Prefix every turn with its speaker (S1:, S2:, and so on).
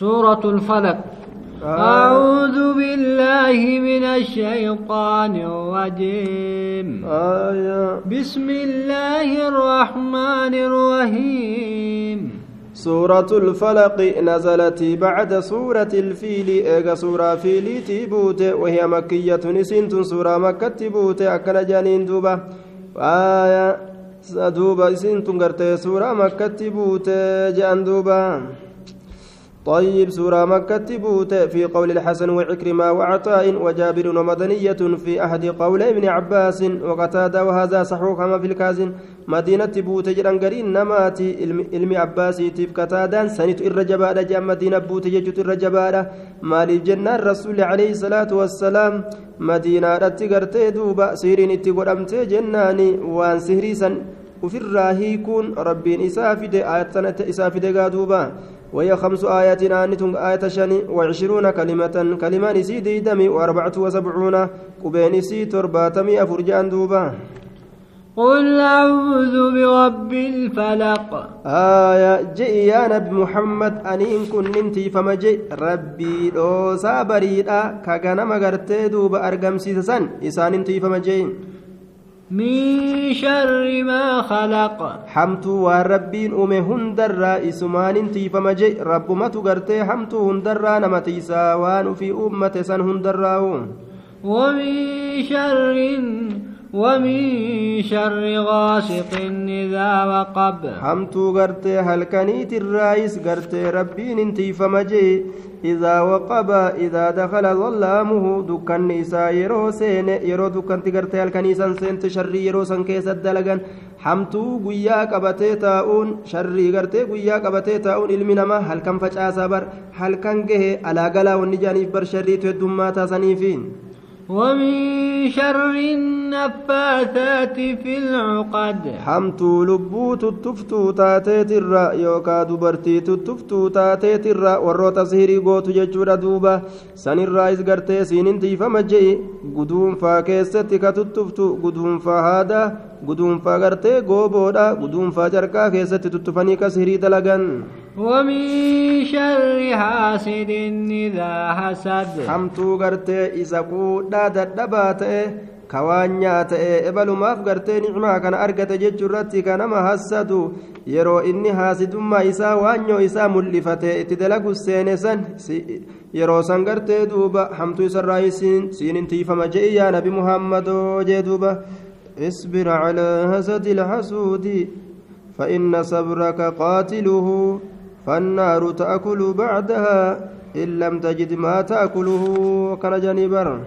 S1: سورة الفلق. أعوذ بالله من الشيطان الرجيم.
S2: آية.
S1: بسم الله الرحمن الرحيم.
S2: سورة الفلق نزلت بعد سورة الفيل. إيغا سورة فيلي تيبوت. وهي مكية نسنت. سورة مكة تيبوت. أكن جانين دوبة. آية. دوبة سنت. غرتي سورة مكة تيبوت. جان دوبة. طيب سورة مكة بوت في قول الحسن وعكرمة وعطاء وجابر ومدنية في أحد قول ابن عباس وقتادة وهذا صحوح كما في الكازن مدينة بوت جران قرين نماتي. علم عباسي تيف قتادان سنت الرجبادة جاء مدينة بوت ججت الرجبادة مال الجنة الرسول عليه الصلاة والسلام. مدينة رتقرتي دوبا. سيرين اتقرمتي جناني. وان سهريسا وفي الراهيكون ربين إسافد آية إسافد قادوبا وهي خمس آيات آنتم آية شني وعشرون كلمة كلمة نسي دمي وأربعة وسبعون قبين سي ترباتمي أفرجان دوبا
S1: قل أعوذ برب الفلق.
S2: آية جئ يا نبي محمد أنين كن ننتي فما جئ. ربي لو سابريدا كغنم غرتي دوبا أرقم سيسسن إسان انتي فما جئ.
S1: من شر ما خلق.
S2: حمتو والربين أمي هندرا إسمان تيفما جي رب ما تغرتي حمتو هندرا نمتيسا وان في أمة سن هندرا
S1: ومن شر ومن شر غاسق إذا وقب.
S2: حمتو غرتي هل كنيت الرايس غرتي ربين انتيفما جي إذا وقب إذا دخل ظلامه دكان إسا يرو سين يرو دكان تقرتي الكنيسة سنت شري يرو سن كيس الدلقان حمتو قويا قبتي تاؤون شري قرتي قويا قبتي تاؤون. علم نما هل كان فجأة بر هل كان جه على قلا والنجانيف بر شري تدماتا سنيفين.
S1: ومن شر النفاثات في العقد
S2: حمتو لبو تتفتو تاتيت الرا يوكا دبرتي تتفتو تاتيت الرا ورو تسهيري قوت ججورا دوبا سن الرايز قرتي سينين تيفا مجئي قدوم فا كيستي كتتفتو قدوم فا هذا guduunfaa gartee gooboodha guduunfaa jarkaa keessatti tuttufanii kashirii dalagan
S1: ومن شر حاسد إذا حسد
S2: hamtuu gartee isa quudhaa dadhabaa ta'e kawaan nyaata'e ebalumaaf gartee nicmaa kana argate jechuurratti ka nama hassadu yeroo inni haasidummaa isaa waanyoo isaa mul'ifate itti dalagu seene san yeroo san gartee duuba hamtuu isarraa siin tiifama je'i yaa nabi muhammadoo jee duuba اصبر على هسد الحسود فإن صبرك قاتله فالنار تأكل بعدها إن لم تجد ما تأكله كان جنبر